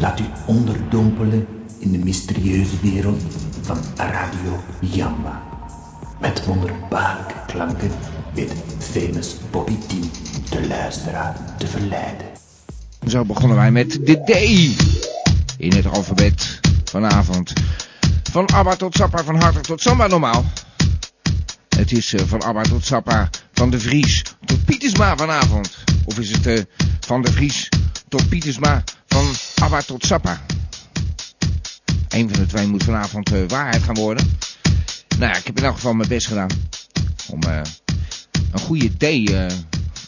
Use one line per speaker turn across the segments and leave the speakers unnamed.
Laat u onderdompelen in de mysterieuze wereld van Radio Jamba. Met wonderbaarlijke klanken weet famous Bobby T de luisteraar te verleiden.
Zo begonnen wij met de D in het alfabet vanavond. Van ABBA tot Sappa, van Hartog tot Samba normaal. Het is uh, van ABBA tot Sappa, van de Vries tot Pietersma vanavond. Of is het uh, van de Vries tot Pietersma, van ABBA tot Sappa? Eén van de twee moet vanavond uh, waarheid gaan worden. Nou ja, ik heb in elk geval mijn best gedaan. Om een goede D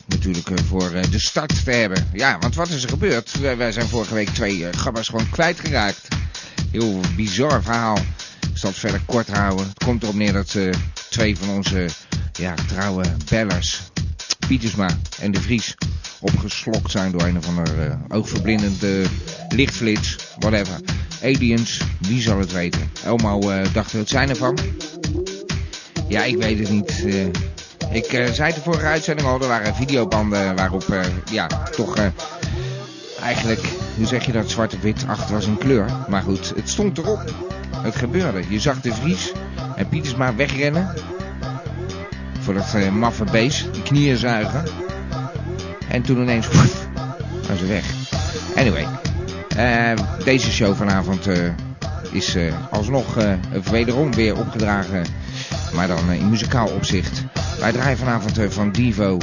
natuurlijk voor de start te hebben. Ja, want wat is er gebeurd? Wij, wij zijn vorige week twee gabbers gewoon kwijtgeraakt. Heel bizar verhaal. Ik zal het verder kort houden. Het komt erop neer dat twee van onze ja, trouwe bellers, Pietersma en de Vries, opgeslokt zijn door een of ander uh, oogverblindende lichtflits, whatever. Aliens, wie zal het weten? Elmo dacht er het zijn ervan. Ja, ik weet het niet. Ik uh, zei de vorige uitzending al, er waren videobanden waarop ja, toch eigenlijk, hoe zeg je dat, zwart op wit, achter was een kleur. Maar goed, het stond erop. Het gebeurde. Je zag de Vries en Pietersma wegrennen. Voor dat maffe beest, die knieën zuigen. En toen ineens, woef, waren ze weg. Anyway, deze show vanavond is alsnog wederom weer opgedragen. Maar dan in muzikaal opzicht. Wij draaien vanavond uh, van Divo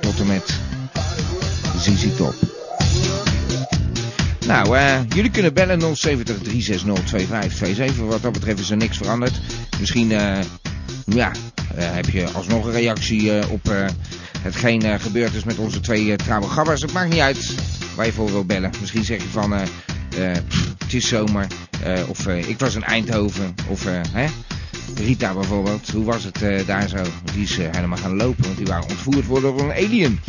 tot en met ZZ Top. Nou, uh, jullie kunnen bellen 070 360 2527. Wat dat betreft is er niks veranderd. Misschien, uh, ja, heb je alsnog een reactie op hetgeen gebeurd is met onze twee trouwe gabbers. Het maakt niet uit waar je voor wil bellen. Misschien zeg je van, pff, het is zomer. of ik was in Eindhoven. Of, hè. Rita bijvoorbeeld, hoe was het uh, daar zo? Die is uh, helemaal gaan lopen, want die waren ontvoerd worden door een alien.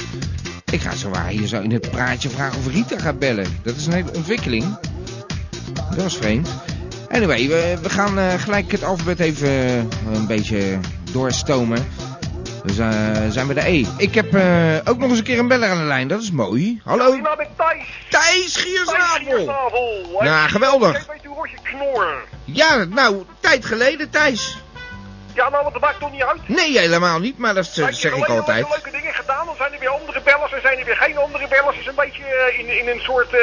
Ik ga zo waar hier zo in het praatje vragen of Rita gaat bellen. Dat is een hele ontwikkeling. Dat was vreemd. Anyway, we, we gaan uh, gelijk het alfabet even een beetje doorstomen. We zijn bij de E. Ik heb ook nog eens een keer een beller aan de lijn. Dat is mooi. Hallo.
Ja, nou Thijs.
Thijs Giersnavel.
Ja,
nou, geweldig.
Ik weet hoort je knorren.
Ja, nou, tijd geleden, Thijs.
Ja, nou, want dat maakt toch niet uit?
Nee, helemaal niet, maar dat, dat zeg ik altijd.
al leuke dingen gedaan, dan zijn er weer andere bellers en zijn er weer geen andere bellers. Het is een beetje uh, in, in een soort, uh,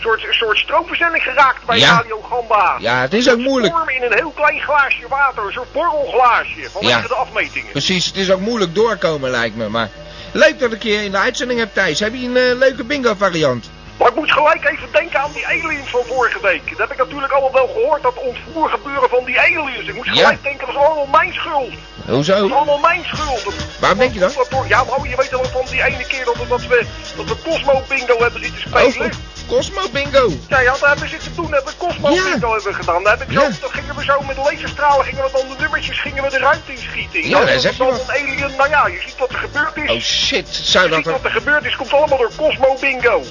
soort, soort stroomversnelling geraakt bij
Ja.
Radio Gamba.
Ja, het is ook moeilijk.
In een heel klein glaasje water, een soort borrelglaasje, vanwege
Ja.
de afmetingen.
Precies, het is ook moeilijk doorkomen, lijkt me. Maar leuk dat ik je in de uitzending heb, Thijs. Heb je een eh, leuke bingo-variant?
Maar ik moet gelijk even denken aan die aliens van vorige week. Dat heb ik natuurlijk allemaal wel gehoord, dat ontvoer gebeuren van die aliens. Ik moet
Ja.
gelijk denken, dat is allemaal mijn schuld. Dat
Hoezo?
is allemaal mijn schuld.
Waarom denk je dat?
Ja, maar je weet wel van die ene keer dat, we- dat we, dat we Cosmo Bingo hebben zitten
Oh,
spelen.
Cosmo Bingo.
Ja, ja, daar hebben we zitten doen, hebben we Cosmo
Ja.
Bingo hebben gedaan. Daar heb ik zo,
Ja.
dan gingen we zo met laserstralen, gingen we dan de nummertjes, gingen we de ruimte in schieten.
Ja,
Nou,
dat
dat
zeg
is
je
dan een alien, nou ja, je ziet wat er gebeurd is.
Oh shit, zou
je
dat
ziet wat er gebeurd is, komt allemaal door Cosmo Bingo.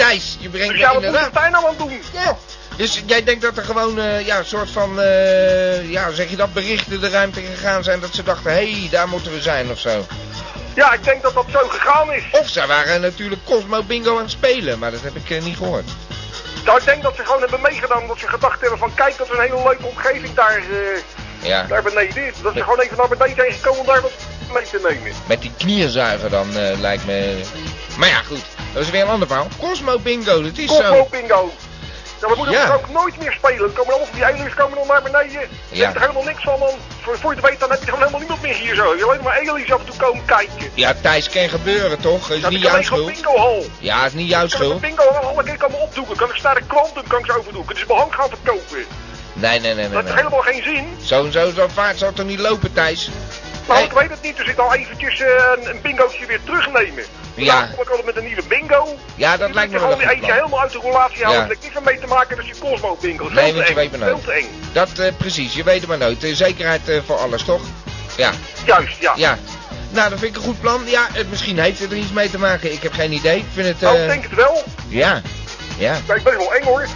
Thijs, je brengt
Dus ja, wat moet hij nou aan doen?
Ja. Dus jij denkt dat er gewoon, eh, ja, een soort van, eh, ja, zeg je dat, berichten de ruimte gegaan zijn dat ze dachten, hé, hey, daar moeten we zijn of zo.
Ja, ik denk dat dat zo gegaan is.
Of ze waren natuurlijk Cosmo Bingo aan het spelen, maar dat heb ik eh, niet gehoord.
Nou, ik denk dat ze gewoon hebben meegedaan, dat ze gedacht hebben van, kijk, dat is een hele leuke omgeving daar,
Ja,
daar beneden is. Dat ze gewoon even naar beneden zijn gekomen om daar wat mee te nemen.
met die knieënzuiger dan lijkt me... Maar ja, goed, dat is weer een ander verhaal. Cosmo Bingo, dat is
Cosmo
zo.
Bingo. Ja, we moeten
Ja.
er ook nooit meer spelen. Komen allemaal van die aliens komen dan naar beneden. Je
Ja.
hebt er helemaal niks van. Dan, voor, voor je het weet, dan heb je gewoon helemaal niemand meer hier zo. Je alleen maar aliens af en toe komen kijken.
Ja, Thijs kan gebeuren, toch? Dat is niet jouw schuld.
bingo hal.
Ja, het is niet jouw
Kan ik een
schuld.
bingo hal alle keer komen opdoeken. Kan ik de klanten kan ik ze overdoeken. Dus behang gaan verkopen.
Nee, nee, nee, nee.
Dat heeft helemaal geen zin.
Zo en zo, zo vaart zal toch niet lopen, Thijs?
Nou, ik weet het niet. Dus ik al eventjes eh, een, een bingootje weer terugnemen.
Ja.
Dan kom ik altijd met een nieuwe bingo.
Ja, dat
Dan
lijkt me wel
gewoon
een
eentje helemaal uit de roulatie halen.
Ja.
Heeft niks mee te maken dat je Cosmo bingo.
Nee, want je weet maar nooit.
Eng.
Dat, eh, precies, je weet het maar nooit. Eh, zekerheid eh, voor alles, toch? Ja,
Juist, ja.
ja. Nou, dat vind ik een goed plan. Ja, het, misschien heeft het er iets mee te maken. Ik heb geen idee. Ik vind het, eh,
ik denk het wel.
ja, ja.
Ja, ik ben wel eng hoor.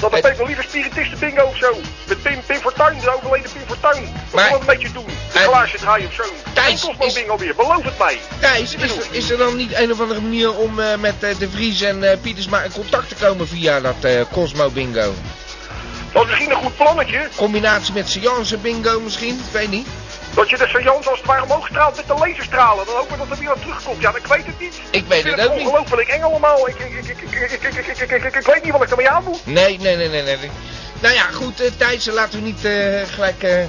Dan
Het-
heb ik wel liever spiritisten bingo of zo. Met Pim, Pim Fortuyn, de overleden Pim Fortuyn. Dat
Maar-
wel een beetje doen. De
En-
glaasje draaien of zo.
Thijs,
Cosmo
is-
bingo weer, beloof het mij.
Thijs, is er, is er dan niet een of andere manier om eh, met eh, De Vries en eh, Pietersma in contact te komen via dat Cosmo bingo?
Dat is misschien een goed plannetje.
Combinatie met seance bingo misschien? Ik weet niet.
Dat je dus de seance als het ware omhoog straalt met de laserstralen. Dan hopen we dat er weer aan terugkomt. Ja, ik weet het niet.
Ik weet het, ook niet.
ongelooflijk eng allemaal. Ik, ik, ik, ik, ik, weet niet wat ik ermee aan moet.
Nee, nee, nee, nee. nee. Nou ja, goed, eh, uh, Thijs, laten we niet eh, gelijk eh,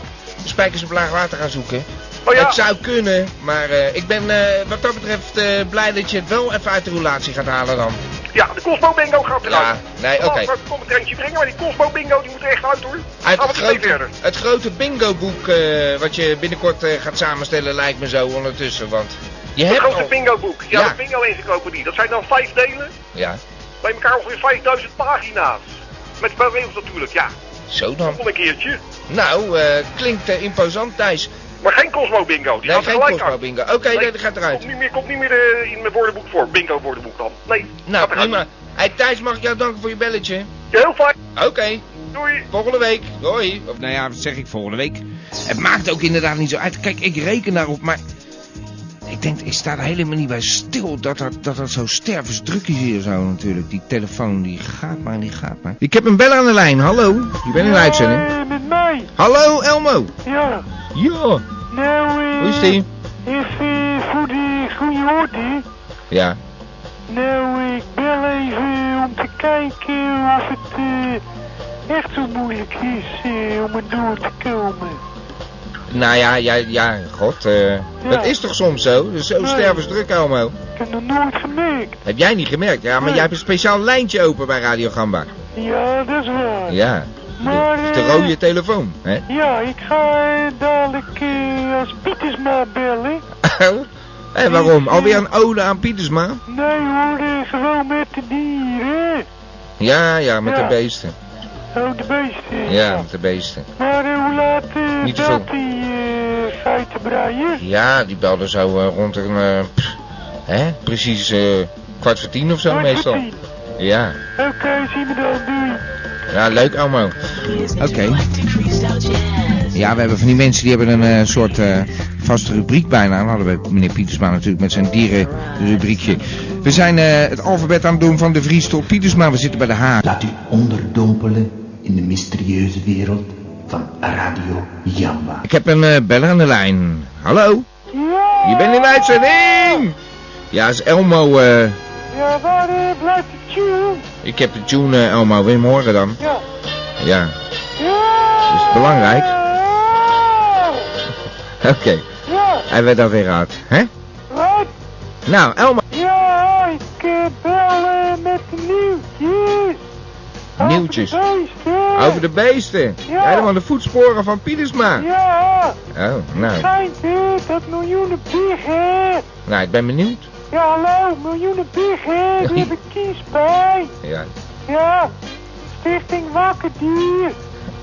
spijkers op laag water gaan zoeken.
Oh ja.
Het zou kunnen, maar uh, ik ben uh, wat dat betreft uh, blij dat je het wel even uit de roulatie gaat halen dan.
Ja, de Cosmo bingo gaat eruit.
Ja, nee, oké.
Ik kom een treintje brengen, maar die Cosmo bingo die moet er echt uit hoor.
Uit het grote, het grote bingo-boek eh, wat je binnenkort eh, gaat samenstellen lijkt me zo ondertussen, want je
Het
hebt
grote
al...
bingo boek. Ja,
Ja.
de bingo encyclopedie. Dat zijn dan vijf delen.
Ja,
Bij elkaar ongeveer 5000 pagina's. Met regels natuurlijk, ja.
zo dan.
Nog een keertje.
Nou, eh, klinkt imposant, Thijs.
Maar geen Cosmo bingo. Die
Nee,
gaat
geen
gelijk
Cosmo
uit.
bingo. Oké, nee, dat gaat eruit.
Komt niet meer, komt niet meer eh, in mijn woordenboek voor. Bingo woordenboek dan. Nee.
Nou, prima. Hey, Thijs, mag ik jou danken voor je belletje?
Ja, heel fijn.
Oké,
Doei.
volgende week. Doei. Of nou ja, wat zeg ik volgende week? Het maakt ook inderdaad niet zo uit. Kijk, ik reken daarop, maar... Ik denk, ik sta er helemaal niet bij stil dat dat, dat, dat zo stervensdruk is hier zo natuurlijk. Die telefoon, die gaat maar, die gaat maar. Ik heb een beller aan de lijn, hallo. Je bent in de uitzending.
Eh, met mij,
Hallo, Elmo.
ja.
Ja.
Nou, eh...
Hoe is die?
Voor de goede orde.
Ja.
Nou, ik bel even om te kijken of het eh, echt zo moeilijk is eh, om er door te komen.
Nou ja, ja, ja, god. eh, Dat is toch soms zo? Zo
Nee.
stervensdruk, Elmo.
Ik heb nog nooit gemerkt.
Heb jij niet gemerkt? Ja, maar
Nee.
jij hebt een speciaal lijntje open bij Radio Gamba.
Ja, dat is waar.
Ja.
Maar,
De
eh,
rode telefoon, hè?
Ja, ik ga eh, dadelijk eh, als Pietersma bellen.
En waarom? Alweer een ode aan Pietersma?
Nee hoor, eh, gewoon met de dieren.
Ja, ja, met
Ja.
de beesten.
Oh, de beesten.
Ja, met de beesten.
Maar eh, hoe laat eh
Niet te
belt die eh geitenbreier?
Ja, die belde zo eh, rond een... eh, pff, hè? Precies eh, kwart voor tien of zo
Kwart voor
meestal.
tien.
Ja.
Oké, zien we dan. Doei.
Ja, leuk Elmo. Oké. Ja, we hebben van die mensen die hebben een eh, soort eh, vaste rubriek bijna. Dan hadden we meneer Pietersma natuurlijk met zijn dierenrubriekje. We zijn eh, het alfabet aan het doen van de Vries tot Pietersma. We zitten bij de H.
Laat u onderdompelen in de mysterieuze wereld van Radio Jamba.
Ik heb een eh, beller aan de lijn. Hallo? Je bent in de uitzending! Ja, is Elmo. eh,
Ja, waar blijft de tune?
Ik heb de tune eh, Elmo. Wil je hem horen dan?
Ja.
Ja.
Ja!
Is belangrijk?
Ja!
Oké.
Ja!
Hij werd dat weer uit. Hè?
Wat?
Nou, Elmo.
Ja, ik eh, bel eh, met de nieuwtjes. Over
Nieuwtjes?
de beesten.
Over de beesten.
Ja.
Helemaal de voetsporen van Pietersma.
Ja,
Oh, nou.
schijnt dat miljoenen biggen.
Nou, ik ben benieuwd.
Ja, hallo, miljoenen biggen, die hebben kiespijn.
Ja.
Ja, Stichting Wakker Dier.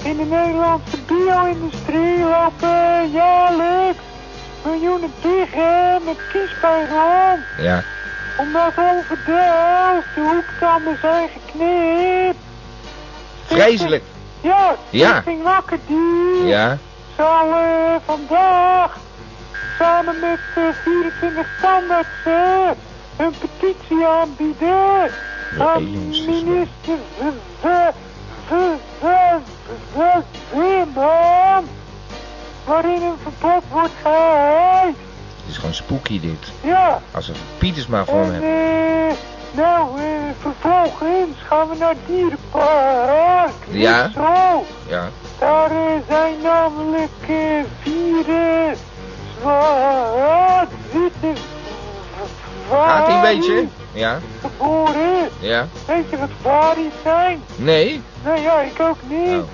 In de Nederlandse bio-industrie lopen jaarlijks miljoenen biggen met kiespijn rond.
Ja.
Omdat overdag de hoektammen zijn geknipt.
Vreselijk.
Ja,
Ja.
Stichting Wakker Dier
Ja.
zal eh, vandaag samen met eh, 24 tandartsen een petitie aanbieden aan minister Veerman, waarin een verbod wordt geëist.
Het is gewoon spooky dit.
Ja,
Als we Pietersma voor
en
hebben.
eh, nou, eh, vervolgens gaan we naar dierenpark.
Ja.
Zo.
Ja.
Daar eh, zijn namelijk eh, vier eh,
Gaat ie een beetje? Ja.
geboren.
Ja.
Weet je wat varies zijn?
Nee.
Nee, ja, ik ook niet.
Oh.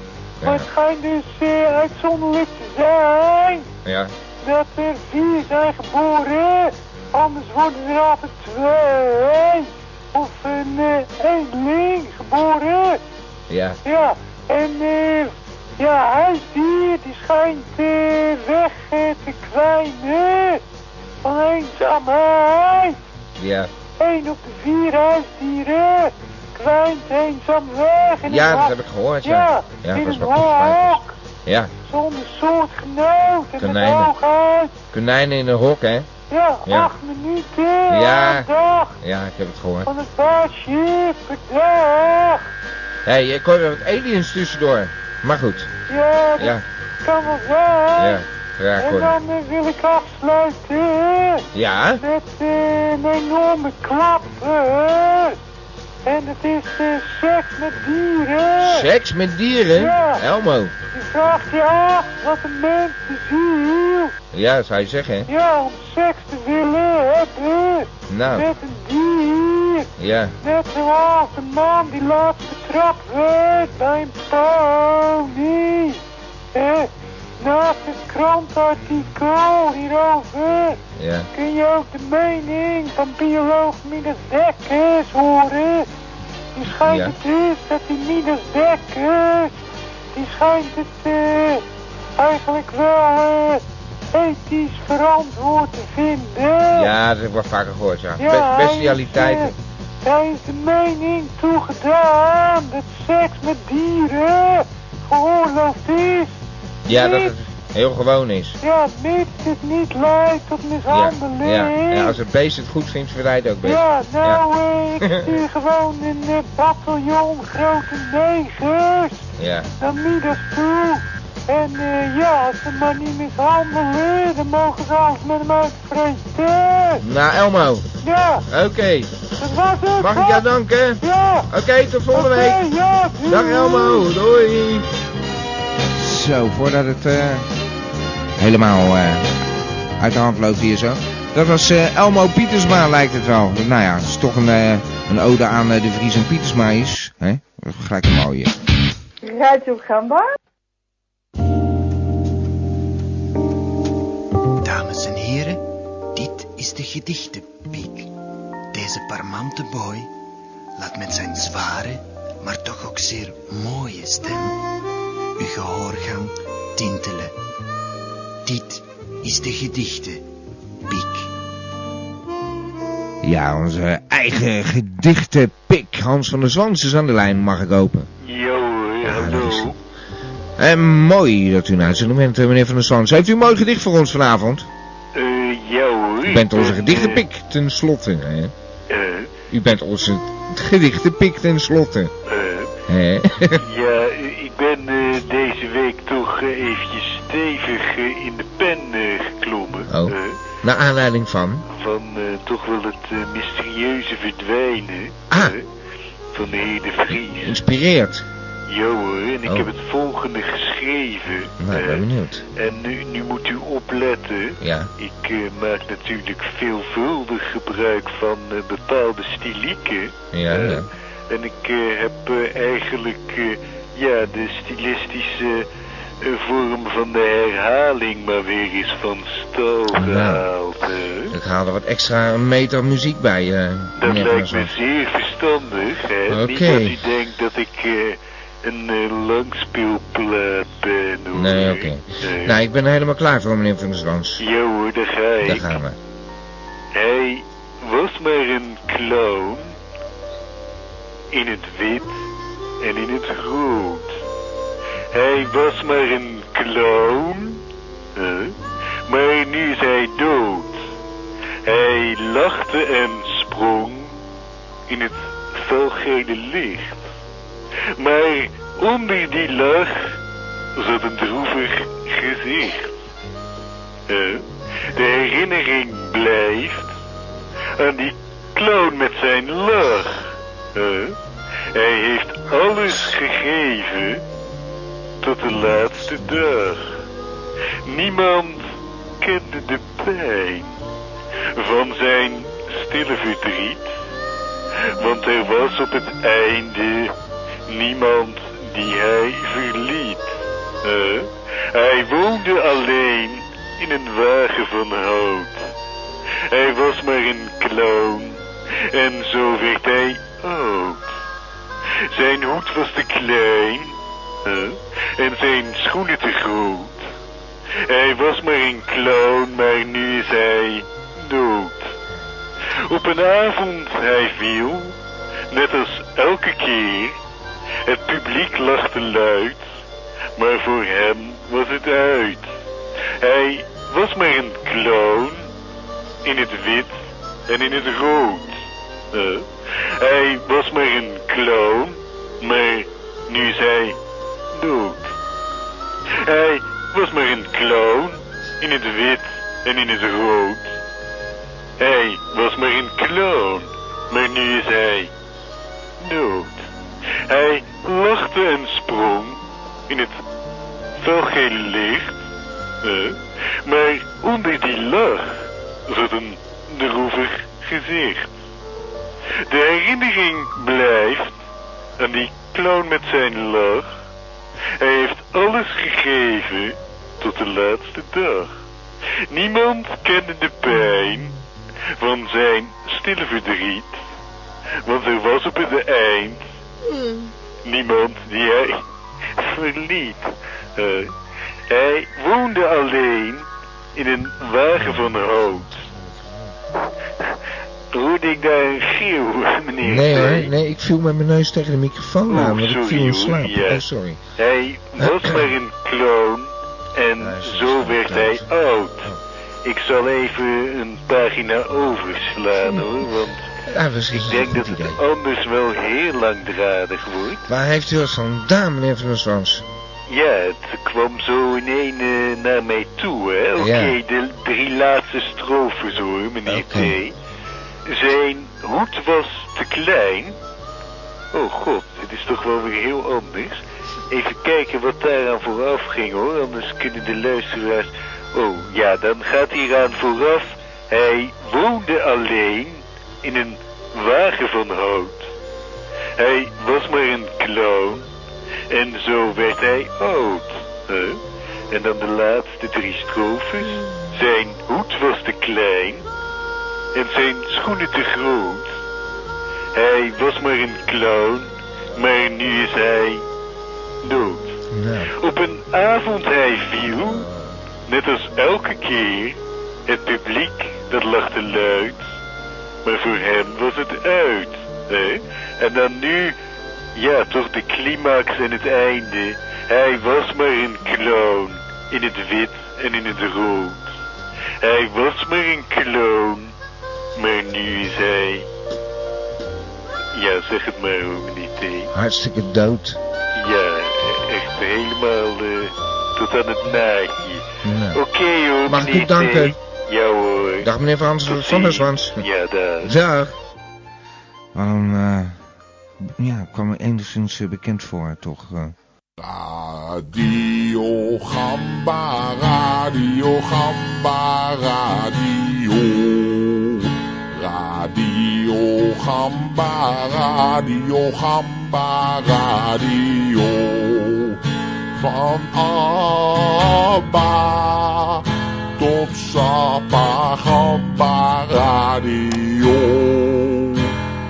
Maar het schijnt dus uitzonderlijk te zijn
Ja.
dat er vier zijn geboren. Anders worden er altijd twee. Of een eh, eenling geboren.
Ja.
Ja, en eh, ja, huisdier die schijnt eh, weg te kwijnen van eenzaamheid.
Ja.
Eén op de vier huisdieren kwijnt eenzaam weg in
Ja, dat heb ik gehoord, ja.
Ja,
Ja,
in
dat
hok.
Ja,
Zonder soortgenoot en met
Konijnen.
uit.
konijnen in een hok, hè?
Ja,
Ja.
acht minuten
Ja.
dag
Ja, ik heb het gehoord.
van het baasje per dag.
Hé, hey, ik hoor weer wat aliens tussendoor. Maar goed,
Ja, dat
ja,
kan wel zijn.
ja,
En dan wil ik afsluiten
Ja?
met eh, een enorme klap. eh. En het is eh, seks met dieren.
Seks met dieren?
Ja.
Elmo.
Je vraagt je af wat een mens ziel.
Ja, zou je zeggen, hè?
Ja, om seks te willen hebben.
Nou,
Met een dier.
Ja.
Net zoals de man die laatst betrapt werd bij een pony. Eh, naast het krantartikel hierover
Ja.
kun je ook de mening van bioloog Midas Dekkers horen. Die schijnt
Ja.
het is dat die Midas Dekkers, die schijnt het eh, eigenlijk wel eh, ethisch verantwoord te vinden.
Ja, dat wel vaker gehoord, ja.
Ja, hij is, de mening toegedaan dat seks met dieren geoorloofd is.
Ja, dat
Niet-
het heel gewoon is.
Ja, mits het niet leidt tot
Ja,
mishandeling.
ja. ja als het beest het goed vindt, vindt hij het ook best.
Ja, nou, eh, ik stuur gewoon een bataljon grote negers
Ja.
naar Midas toe. En eh, ja, als ze maar niet mishandelen, dan mogen ze alles met hem uitvreten.
Nou, Elmo.
Ja,
Oké.
Dat was het.
Mag ik
hè?
jou danken?
Ja.
Oké, tot volgende week.
ja, doei.
Dag Elmo. Doei. Zo, voordat het eh, helemaal eh, uit de hand loopt hier zo. Dat was eh, Elmo Pietersma lijkt het wel. Nou ja, het is toch een, eh, een ode aan eh, de Vries en Pietersma is. Hè? Dat is gelijk een mooie.
Radio Gamba.
Dames en heren, dit is de gedichtenpiek. Deze parmante boy laat met zijn zware, maar toch ook zeer mooie stem uw gehoorgang tintelen. Dit is de gedichtenpiek.
Ja, onze eigen gedichtenpik. Hans van der Zwans is aan de lijn, mag ik open.
Yo,
Ja, dat is- En mooi dat u naar het bent, eh, meneer van der Zwans. Heeft u een mooi gedicht voor ons vanavond?
Eh, ja hoor.
U bent onze gedichtenpik ten slotte, hè? U bent onze gedichtenpik ten slotte, hè?
ja, ik ben eh, deze week toch eh, eventjes stevig in de pen geklommen.
Oh. Naar aanleiding van...
van toch wel het mysterieuze verdwijnen
Ah.
van de heer De Vries.
Inspireert.
Ja hoor, en ik
Oh.
heb het volgende geschreven.
Nou, ik ben
eh,
benieuwd.
en nu, nu moet u opletten.
Ja.
Ik eh, maak natuurlijk veelvuldig gebruik van eh, bepaalde stilieken.
Ja, ja.
En ik heb eigenlijk ja, de stilistische vorm van de herhaling maar weer eens van stal
Nou.
gehaald. eh.
Ik haal er wat extra meter muziek bij,
Dat lijkt me zeer verstandig. Hè? Niet
Oké.
dat u denkt dat ik een uh, langspeelplaat. Hoor.
Nee, oké.
Nee.
Nou, ik ben er helemaal klaar voor, meneer Zwans.
Ja hoor, daar ga ik.
Daar gaan we.
Hij was maar een clown. In het wit en in het rood. Hij was maar een clown. Huh? Maar nu is hij dood. Hij lachte en sprong in het felgele licht. Maar onder die lach zat een droevig gezicht. De herinnering blijft aan die clown met zijn lach. Hij heeft alles gegeven tot de laatste dag. Niemand kende de pijn van zijn stille verdriet. Want er was op het einde niemand die hij verliet. Hij woonde alleen in een wagen van hout. Hij was maar een clown en zo werd hij oud. Zijn hoed was te klein en zijn schoenen te groot. Hij was maar een clown, maar nu is hij dood. Op een avond hij viel, net als elke keer. Het publiek lachte luid, maar voor hem was het uit. Hij was maar een clown in het wit en in het rood. Eh, hij was maar een clown, maar nu is hij dood. Hij was maar een clown in het wit en in het rood. Hij was maar een clown, maar nu is hij dood. Hij lachte en sprong in het felgele licht. maar onder die lach zat een droevig gezicht. De herinnering blijft aan die clown met zijn lach. Hij heeft alles gegeven tot de laatste dag. Niemand kende de pijn van zijn stille verdriet. Want er was op het eind niemand die hij verliet. Eh, hij woonde alleen in een wagen van hout. Hoorde ik daar een geeuw, meneer?
Nee hoor, nee, ik viel met mijn neus tegen de microfoon
Oh,
aan, want ik
sorry,
viel in slaap.
ja.
Oh, sorry.
Hij was maar een clown en zo werd hij oud. Ik zal even een pagina overslaan hoor, want Ik denk dat het
idee.
anders wel heel langdradig wordt.
Waar heeft u dat vandaan, meneer Van der Zwans?
Ja, het kwam zo in één eh, naar mij toe, hè. Oké,
Ja.
de drie laatste strofes hoor, meneer
Oké.
T. Zijn hoed was te klein. Oh god, dit is toch wel weer heel anders. Even kijken wat daaraan vooraf ging hoor, anders kunnen de luisteraars... Oh ja, dan gaat hieraan vooraf. Hij woonde alleen in een wagen van hout. Hij was maar een clown en zo werd hij oud. hè? En dan de laatste drie strofes. Zijn hoed was te klein en zijn schoenen te groot. Hij was maar een clown, maar nu is hij dood. Op een avond hij viel, net als elke keer, het publiek dat lachte luid, maar voor hem was het uit. Hè? En dan nu, ja, toch de climax en het einde. Hij was maar een clown, in het wit en in het rood. Hij was maar een clown, maar nu is hij... Ja, zeg het maar hoor, meneer T.
hartstikke dood.
Ja, echt helemaal eh, tot aan het naadje.
Nou.
Oké hoor,
Mag ik u
T. Ja hoor.
Dag meneer Van,
Tot
van der. Zwans.
Ja, dag.
Dag. Waarom, eh, ja, kwam me enigszins eh, bekend voor, toch? eh.
Radio Gamba, Radio Gamba, Radio. Radio Gamba, Radio Gamba, Radio. Van Abba op Sapa Gappa Radio.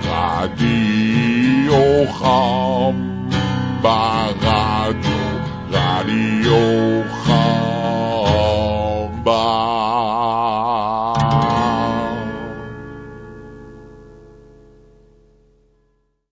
Radio Gappa Radio. Radio